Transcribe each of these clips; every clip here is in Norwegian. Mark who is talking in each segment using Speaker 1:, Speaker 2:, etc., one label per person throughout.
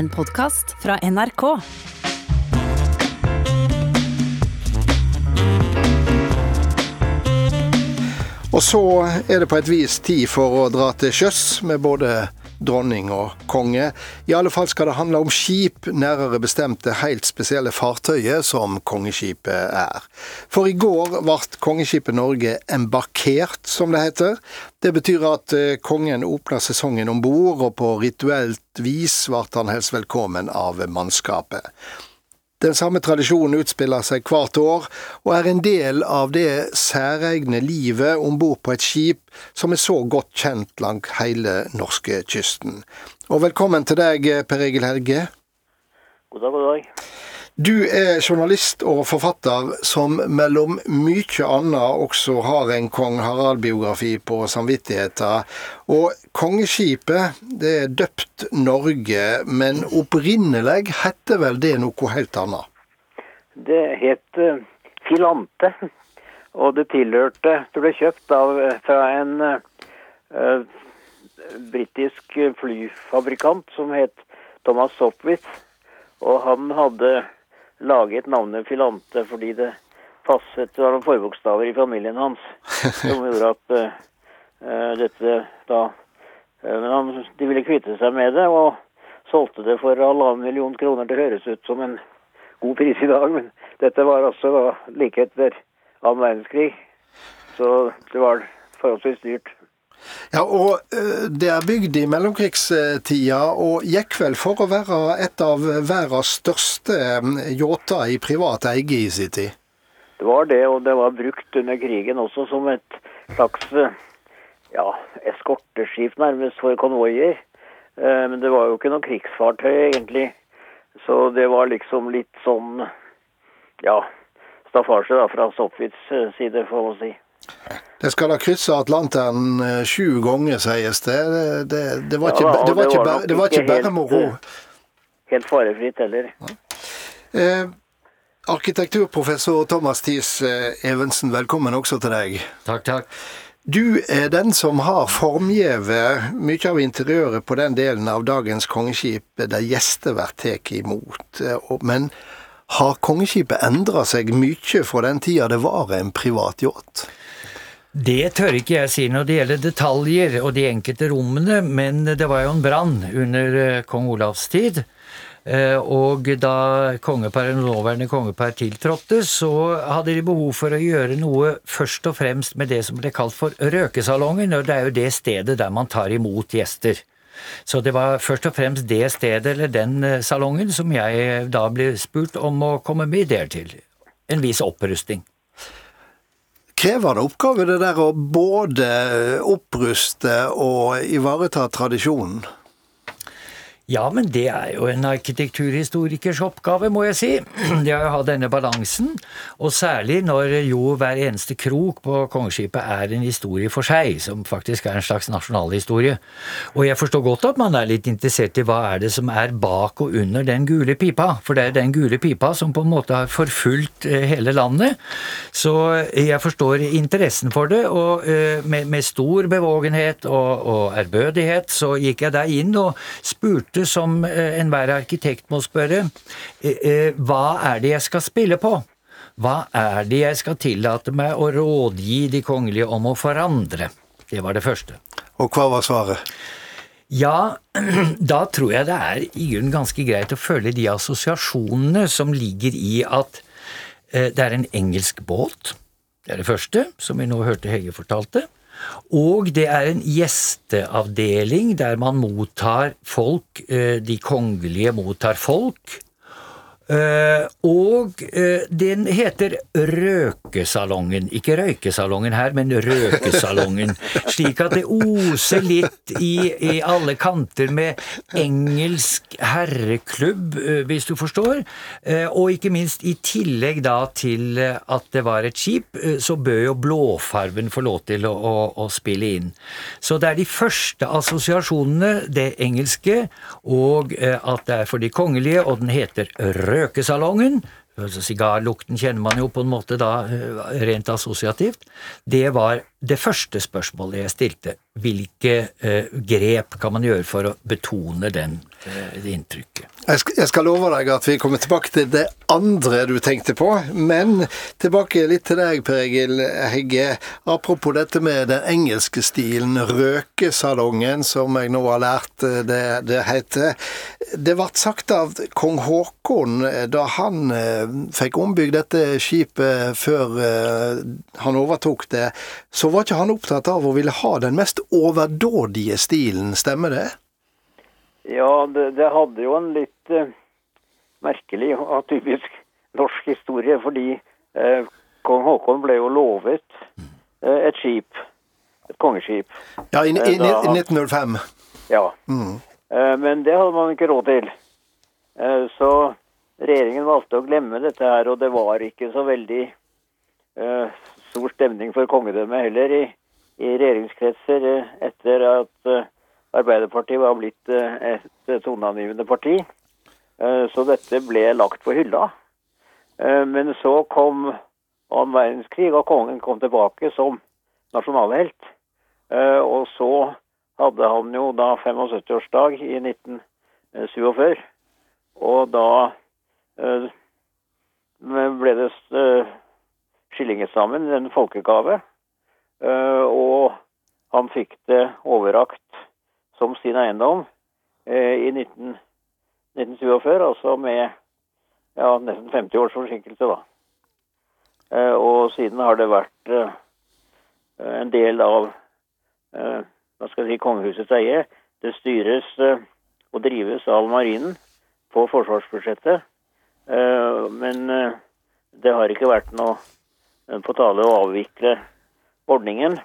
Speaker 1: En podkast fra NRK.
Speaker 2: Og så er det på et vis tid for å dra til sjøs med både dronning og konge. I alle fall skal det handle om skip, nærere bestemt det helt spesielle fartøyet som kongeskipet er. For i går ble kongeskipet Norge embarkert, som det heter. Det betyr at eh, kongen åpna sesongen om bord, og på rituelt vis ble han helst velkommen av mannskapet. Den samme tradisjonen utspiller seg hvert år, og er en del av det særegne livet om bord på et skip som er så godt kjent langs hele norskekysten. Og velkommen til deg, Per Egil Helge.
Speaker 3: God dag, god dag.
Speaker 2: Du er journalist og forfatter som mellom mye annet også har en kong Harald-biografi på samvittigheten. Og kongeskipet det er døpt Norge, men opprinnelig heter vel det noe helt annet?
Speaker 3: Det het uh, Filante, og det tilhørte Det ble kjøpt av, fra en uh, britisk flyfabrikant som het Thomas Sopwith. Og han hadde laget navnet Filante fordi det passet det var noen forbokstaver i familien hans som gjorde at uh, dette da uh, Men han, de ville kvitte seg med det, og solgte det for halvannen million kroner. Det høres ut som en god pris i dag, men dette var altså da like etter annen verdenskrig. Så det var forholdsvis dyrt.
Speaker 2: Ja, og uh, Det er bygd i mellomkrigstida, og gikk vel for å være et av verdens største yachter i privat eie i sin tid?
Speaker 3: Det var det, og det var brukt under krigen også som et slags ja, eskorteskip nærmest for konvoier. Men det var jo ikke noe krigsfartøy, egentlig. Så det var liksom litt sånn ja, staffasje da, fra Sopwiths side, får man si.
Speaker 2: Det skal ha kryssa Atlanteren sju ganger, sies det. Det, det var ikke, det var ikke, bare, det var ikke bare moro.
Speaker 3: Helt farefritt heller.
Speaker 2: Ja. Eh, arkitekturprofessor Thomas Thies Evensen, velkommen også til deg.
Speaker 4: Takk, takk.
Speaker 2: Du er den som har formgivet mye av interiøret på den delen av dagens kongeskip der gjester blir tatt imot. Men har kongeskipet endra seg mye fra den tida det var en privat yacht?
Speaker 4: Det tør ikke jeg si når det gjelder detaljer og de enkelte rommene, men det var jo en brann under kong Olavs tid. Og da kongeparet, nåværende kongepar tiltrådte, så hadde de behov for å gjøre noe først og fremst med det som ble kalt for røkesalongen, og det er jo det stedet der man tar imot gjester. Så det var først og fremst det stedet eller den salongen som jeg da ble spurt om å komme med ideer til. En viss opprusting
Speaker 2: krevende oppgave det der å både oppruste og ivareta tradisjonen?
Speaker 4: Ja, men det er jo en arkitekturhistorikers oppgave, må jeg si. Det er å ha denne balansen, og særlig når jo hver eneste krok på kongeskipet er en historie for seg, som faktisk er en slags nasjonalhistorie. Og jeg forstår godt at man er litt interessert i hva er det som er bak og under den gule pipa, for det er den gule pipa som på en måte har forfulgt hele landet. Så jeg forstår interessen for det, og med, med stor bevågenhet og, og ærbødighet så gikk jeg der inn og spurte som enhver arkitekt må spørre, hva er det jeg skal spille på? Hva er det jeg skal tillate meg å rådgi de kongelige om å forandre? Det var det første.
Speaker 2: Og hva var svaret?
Speaker 4: Ja, da tror jeg det er i grunnen ganske greit å følge de assosiasjonene som ligger i at det er en engelsk båt. Det er det første, som vi nå hørte Hege fortalte. Og det er en gjesteavdeling der man mottar folk, de kongelige mottar folk. Og den heter Røkesalongen. Ikke Røykesalongen her, men Røkesalongen. Slik at det oser litt i, i alle kanter med engelsk herreklubb, hvis du forstår. Og ikke minst i tillegg da til at det var et skip, så bør jo blåfarven få lov til å, å, å spille inn. Så det er de første assosiasjonene, det engelske, og at det er for de kongelige, og den heter Røkesalongen røkesalongen, altså sigarlukten kjenner man jo på en måte da rent assosiativt, det var det første spørsmålet jeg stilte. Hvilke eh, grep kan man gjøre for å betone den, eh, det inntrykket?
Speaker 2: Jeg skal, jeg skal, love deg at vi kommer tilbake til det andre du tenkte på. Men tilbake litt til deg, Per Egil Hegge. Apropos dette med den engelske stilen, røkesalongen, som jeg nå har lært eh, det, det heter. Det ble sagt av kong Haakon eh, da han eh, fikk ombygd dette skipet før han overtok det, så var ikke han opptatt av å ville ha den mest overdådige stilen, stemmer det?
Speaker 3: Ja, det, det, hadde jo en litt uh, merkelig og typisk norsk historie, fordi uh, kong Haakon ble jo lovet uh, et skip. Et kongeskip.
Speaker 2: Ja, i, i, i 1905.
Speaker 3: Ja. Mm. men det hadde man ikke råd til. så regjeringen valgte å glemme dette her, og det var ikke så veldig stor stemning for kongedømmet heller i, i regjeringskretser etter at Arbeiderpartiet var blitt eh, et toneangivende parti. Eh, så dette ble lagt på hylla. Eh, men så kom annen verdenskrig, og kongen kom tilbake som nasjonalhelt. Og så hadde han jo da 75-årsdag i 1947. Og da ble det skillingestammen, en folkegave. Og han fikk det overrakt som sin eiendom eh, i 19, 1947, altså med ja, nesten 50 års forsinkelse, da. Eh, og siden har det vært eh, en del av hva skal jeg si, kongehusets eie. Det styres og drives av marinen på forsvarsbudsjettet. Men det har ikke vært noe på tale å avvikle ordningen,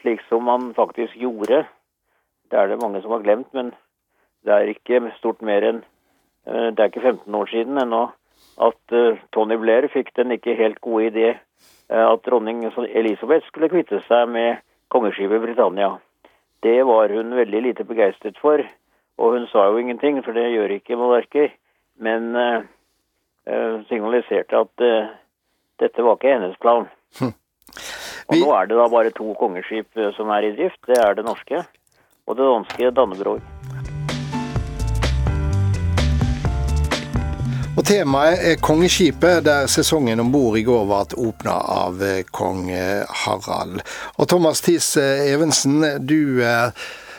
Speaker 3: slik som man faktisk gjorde det er det mange som har glemt, men det er ikke stort mer enn eh, Det er ikke 15 år siden ennå at eh, Tony Blair fikk den ikke helt gode idé eh, at dronning Elisabeth skulle kvitte seg med kongeskipet Britannia. Det var hun veldig lite begeistret for, og hun sa jo ingenting, for det gjør ikke monarker. Men uh, signaliserte at uh, dette var ikke hennes plan. Hm. Og nå er det da bare to kongeskip som er i drift. Det er det norske og det danske Dannebrog.
Speaker 2: Og Temaet er kongeskipet, der sesongen om bord i går ble åpna av eh, kong eh, Harald. Og Thomas Thies eh, Evensen, du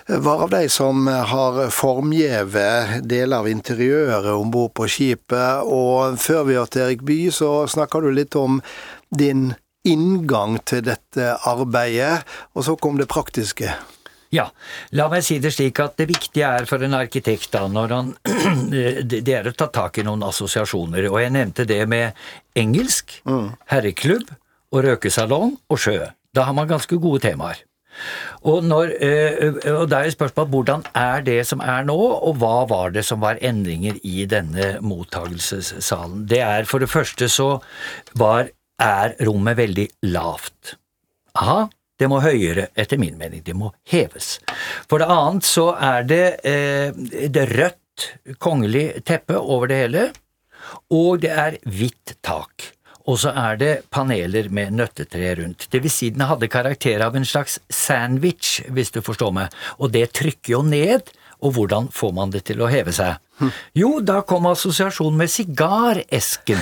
Speaker 2: var av de som har formgjevet deler av interiøret om bord på skipet. Og før vi hørte Erik Bye, så snakka du litt om din inngang til dette arbeidet, og så kom det praktiske.
Speaker 4: Ja, la meg si det slik at det viktige er for en arkitekt da, når han Det er å ta tak i noen assosiasjoner, og jeg nevnte det med engelsk, mm. herreklubb og røkesalong og sjø. Da har man ganske gode temaer. Og, når, eh, og da er spørsmålet hvordan er det som er nå, og hva var det som var endringer i denne mottagelsessalen? Det er for det første så var, er rommet veldig lavt. Aha, det må høyere, etter min mening. Det må heves. For det annet så er det, eh, det rødt kongelig teppe over det hele, og det er hvitt tak. Og så er det paneler med nøttetre rundt. Det vil si den hadde karakter av en slags sandwich, hvis du forstår meg, og det trykker jo ned. Og hvordan får man det til å heve seg? Hm. Jo, da kom assosiasjonen med sigaresken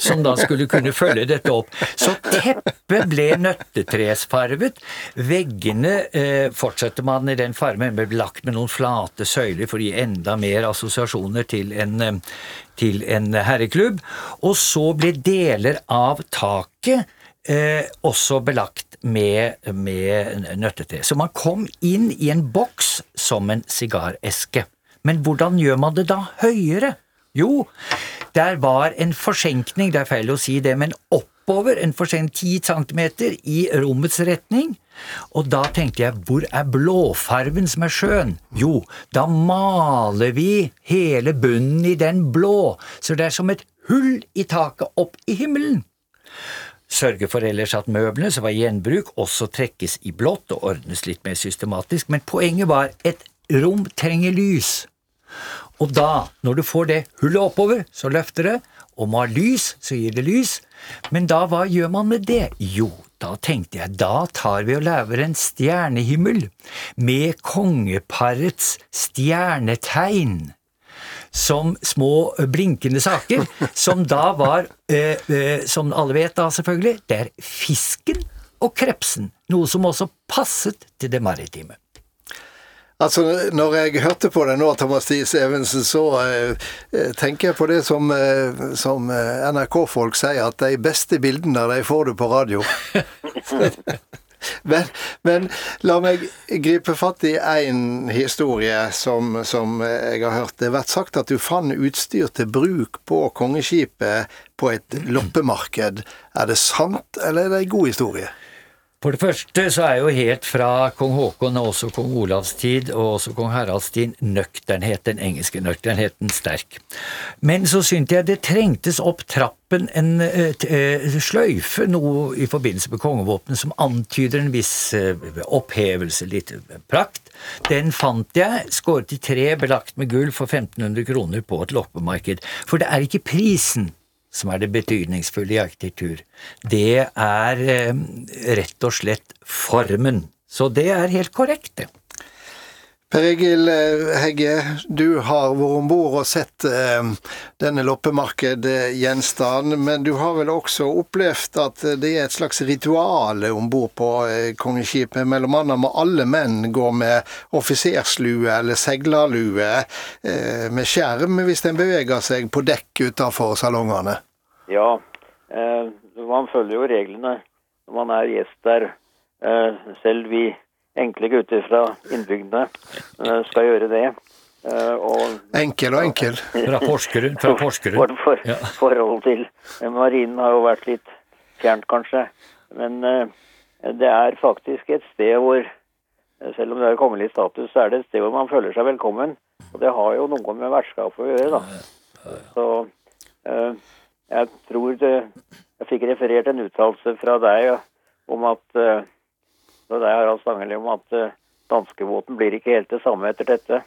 Speaker 4: som da skulle kunne følge dette opp. Så teppet ble nøttetresfarvet. Veggene eh, fortsetter man i den farmen, ble lagt med noen flate søyler for å gi enda mer assosiasjoner til en, eh, til en herreklubb. Og så ble deler av taket eh, også belagt med, med nøttetre. Så man kom inn i en boks som en sigareske. Men hvordan gjør man det da høyere? Jo, der var en forsenkning, det er feil å si det, men oppover en forsenkning 10 cm i rommets retning. Og da tenkte jeg, hvor er blåfarven som er skjøn? Jo, da maler vi hele bunnen i den blå, så det er som et hull i taket opp i himmelen. Sørge for ellers at møblene som var gjenbruk, også trekkes i blått og ordnes litt mer systematisk, men poenget var et rom trenger lys. Og da, når du får det hullet oppover, så løfter det, og man har lys, så gir det lys. Men da, hva gjør man med det? Jo, da tenkte jeg, da tar vi og lager en stjernehimmel med kongeparets stjernetegn. som små blinkende saker, som da var, eh, eh, som alle vet da selvfølgelig, det er fisken og krepsen, noe som også passet til det maritime.
Speaker 2: Altså, Når jeg hørte på deg nå, Thomas Thies Evensen, så eh, tenker jeg på det som, eh, som NRK-folk sier, at de beste bildene de får du på radio. Men, men, la meg gripe fatt i én historie som, som, jeg har hørt. Det har vært sagt at du fant utstyr til bruk på kongeskipet på et loppemarked. Er det sant, eller er det en god historie?
Speaker 4: For det første så er jo helt fra kong Haakon og også kong Olavs tid og også kong Haralds tid nøkternhet, den engelske nøkternheten, sterk. Men så syntes jeg det trengtes opp trappen en uh, sløyfe, noe i forbindelse med kongevåpenet som antyder en viss uh, opphevelse, litt prakt. Den fant jeg, skåret i tre, belagt med gull for 1500 kroner på et loppemarked. For det er ikke prisen som er det betydningsfulle i arkitektur. Det er eh, rett og slett formen. Så det er helt korrekt, det.
Speaker 2: Per Egil eh, Hegge, du har vært om bord og sett eh, denne loppemarkedgjenstanden, men du har vel også opplevd at det er et slags ritual om bord på eh, kongeskipet. Mellom annet må alle menn gå med offiserslue eller seglerlue eh, med skjerm hvis en beveger seg på dekk utenfor salongene.
Speaker 3: Ja, man følger jo reglene når man er gjest der. Selv vi enkle gutter fra innbygdene eh, skal gjøre det.
Speaker 2: Eh, og, enkel og enkel.
Speaker 4: Fra Porsgrunn. Fra Porsgrunn.
Speaker 3: For, for, ja. Forhold til marinen har jo vært litt fjernt, kanskje. Men det er faktisk et sted hvor, selv om det er kongelig status, så er det et sted hvor man føler seg velkommen. Og det har jo noe med vertskapet å gjøre, da. Så jeg tror det Jeg fikk referert en uttalelse fra deg om at så det er Harald Stanghelle om at uh, danskebåten blir ikke helt det samme etter dette.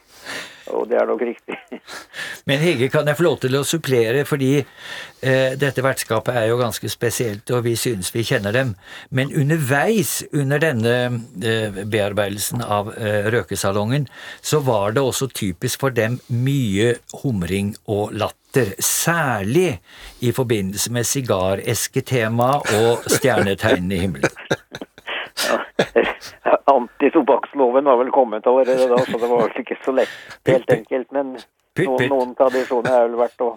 Speaker 3: Og det er nok riktig.
Speaker 4: Men Hege, kan jeg få lov til å supplere, fordi eh, dette vertskapet er jo ganske spesielt, og vi synes vi kjenner dem. Men underveis under denne eh, bearbeidelsen av eh, røkesalongen, så var det også typisk for dem mye humring og latter. Særlig i forbindelse med sigaresketema og stjernetegnene i himmelen.
Speaker 3: Antitobakksloven var vel kommet allerede da, så det var vel ikke så lett, helt enkelt. Men noen, noen tradisjoner er vel verdt å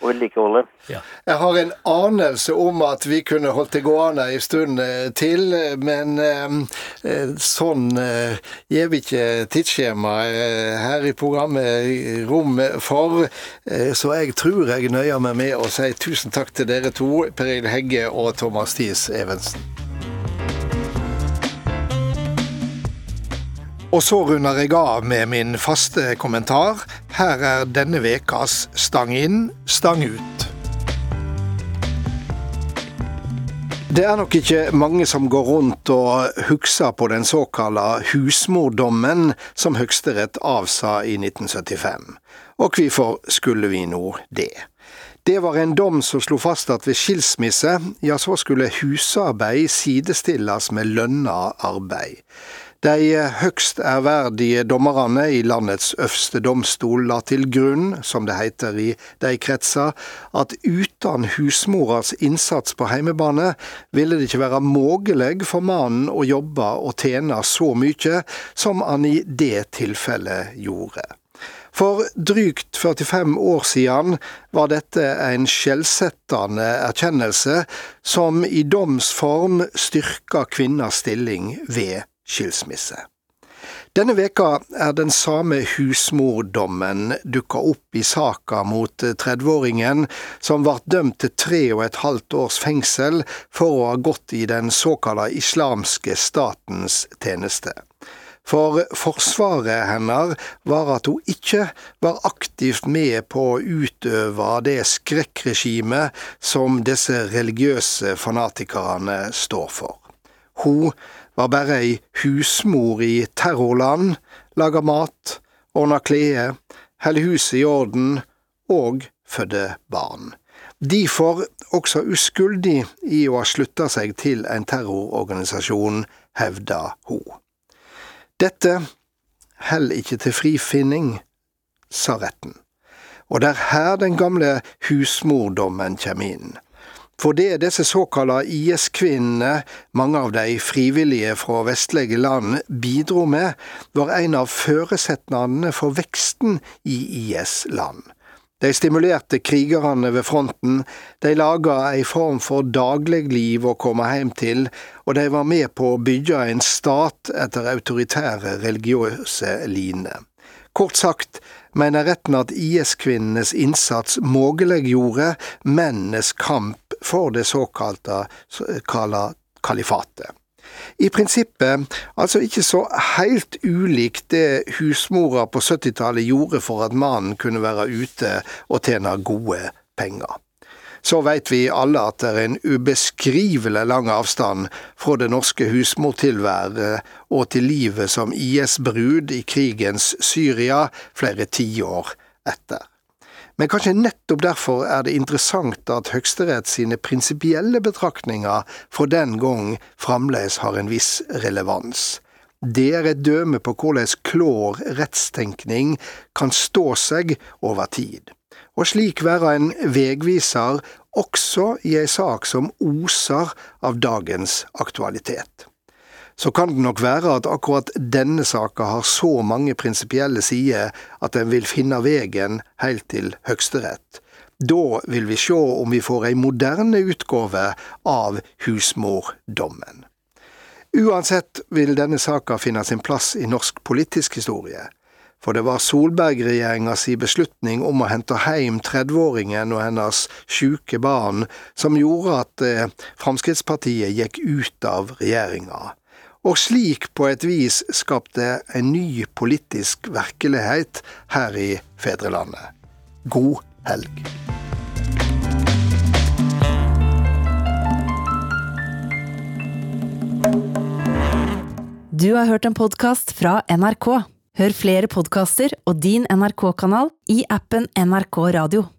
Speaker 3: å vedlikeholde.
Speaker 2: Ja. Jeg har en anelse om at vi kunne holdt det gående en stund eh, til, men eh, eh, sånn eh, gir vi ikke tidsskjema eh, her i programmet rom for. Eh, så jeg tror jeg nøyer meg med å si tusen takk til dere to, Per Egil Hegge og Thomas Thies Evensen. Og så runder jeg av med min faste kommentar. Her er denne vekas Stang inn, stang ut. Det er nok ikke mange som går rundt og husker på den såkalla husmordommen som Høyesterett avsa i 1975. Og hvorfor skulle vi nå det? Det var en dom som slo fast at ved skilsmisse, ja så skulle husarbeid sidestilles med lønna arbeid. De høgst ærverdige dommerne i landets øverste domstol la til grunn, som det heter i de kretser, at uten husmoras innsats på heimebane ville det ikke være mulig for mannen å jobbe og tjene så mye som han i det tilfellet gjorde. For drygt 45 år siden var dette en skjellsettende erkjennelse som i domsform styrka kvinners stilling ved skilsmisse. Denne veka er den samme husmordommen dukka opp i saka mot 30-åringen som ble dømt til tre og et halvt års fengsel for å ha gått i den såkalla islamske statens tjeneste. For forsvaret hennes var at hun ikke var aktivt med på å utøve det skrekkregimet som disse religiøse fanatikerne står for. Hun var bare ei husmor i terrorland, laga mat, ordna klede, held huset i orden og fødde barn. Derfor også uskyldig i å ha slutta seg til en terrororganisasjon, hevda hun. Dette held ikke til frifinning, sa retten. Og det er her den gamle husmordommen kommer inn. For det disse såkalla IS-kvinnene, mange av de frivillige fra vestlige land, bidro med, var en av føresetnadene for veksten i IS-land. De stimulerte krigerne ved fronten, de laga ei form for dagligliv å komme hjem til, og de var med på å bygge en stat etter autoritære religiøse line. Kort sagt mener retten at IS-kvinnenes innsats muliggjorde mennenes kamp for det såkalte kalifatet. I prinsippet altså ikke så helt ulikt det husmora på 70-tallet gjorde for at mannen kunne være ute og tjene gode penger så veit vi alle at det er en ubeskrivelig lang avstand fra det norske husmortilværet og til livet som IS-brud i krigens Syria flere tiår etter. Men kanskje nettopp derfor er det interessant at Høyesterett sine prinsipielle betraktninger fra den gang fremdeles har en viss relevans. Det er et døme på hvordan klår rettstenkning kan stå seg over tid og slik være en vegviser også i ei sak som oser av dagens aktualitet. Så kan det nok være at akkurat denne saka har så mange prinsipielle sider at den vil finne vegen helt til Høgsterett. Da vil vi se om vi får ei moderne utgåve av husmordommen. Uansett vil denne saka finne sin plass i norsk politisk historie for det var Solberg-regjeringa si beslutning om å hente heim 30-åringen og hennes sjuke barn som gjorde at eh, Fremskrittspartiet gikk ut av regjeringa, og slik på et vis skapte en ny politisk virkelighet her i fedrelandet. God helg.
Speaker 1: Du har hørt en podkast fra NRK. Hør flere podkaster og din NRK-kanal i appen NRK Radio.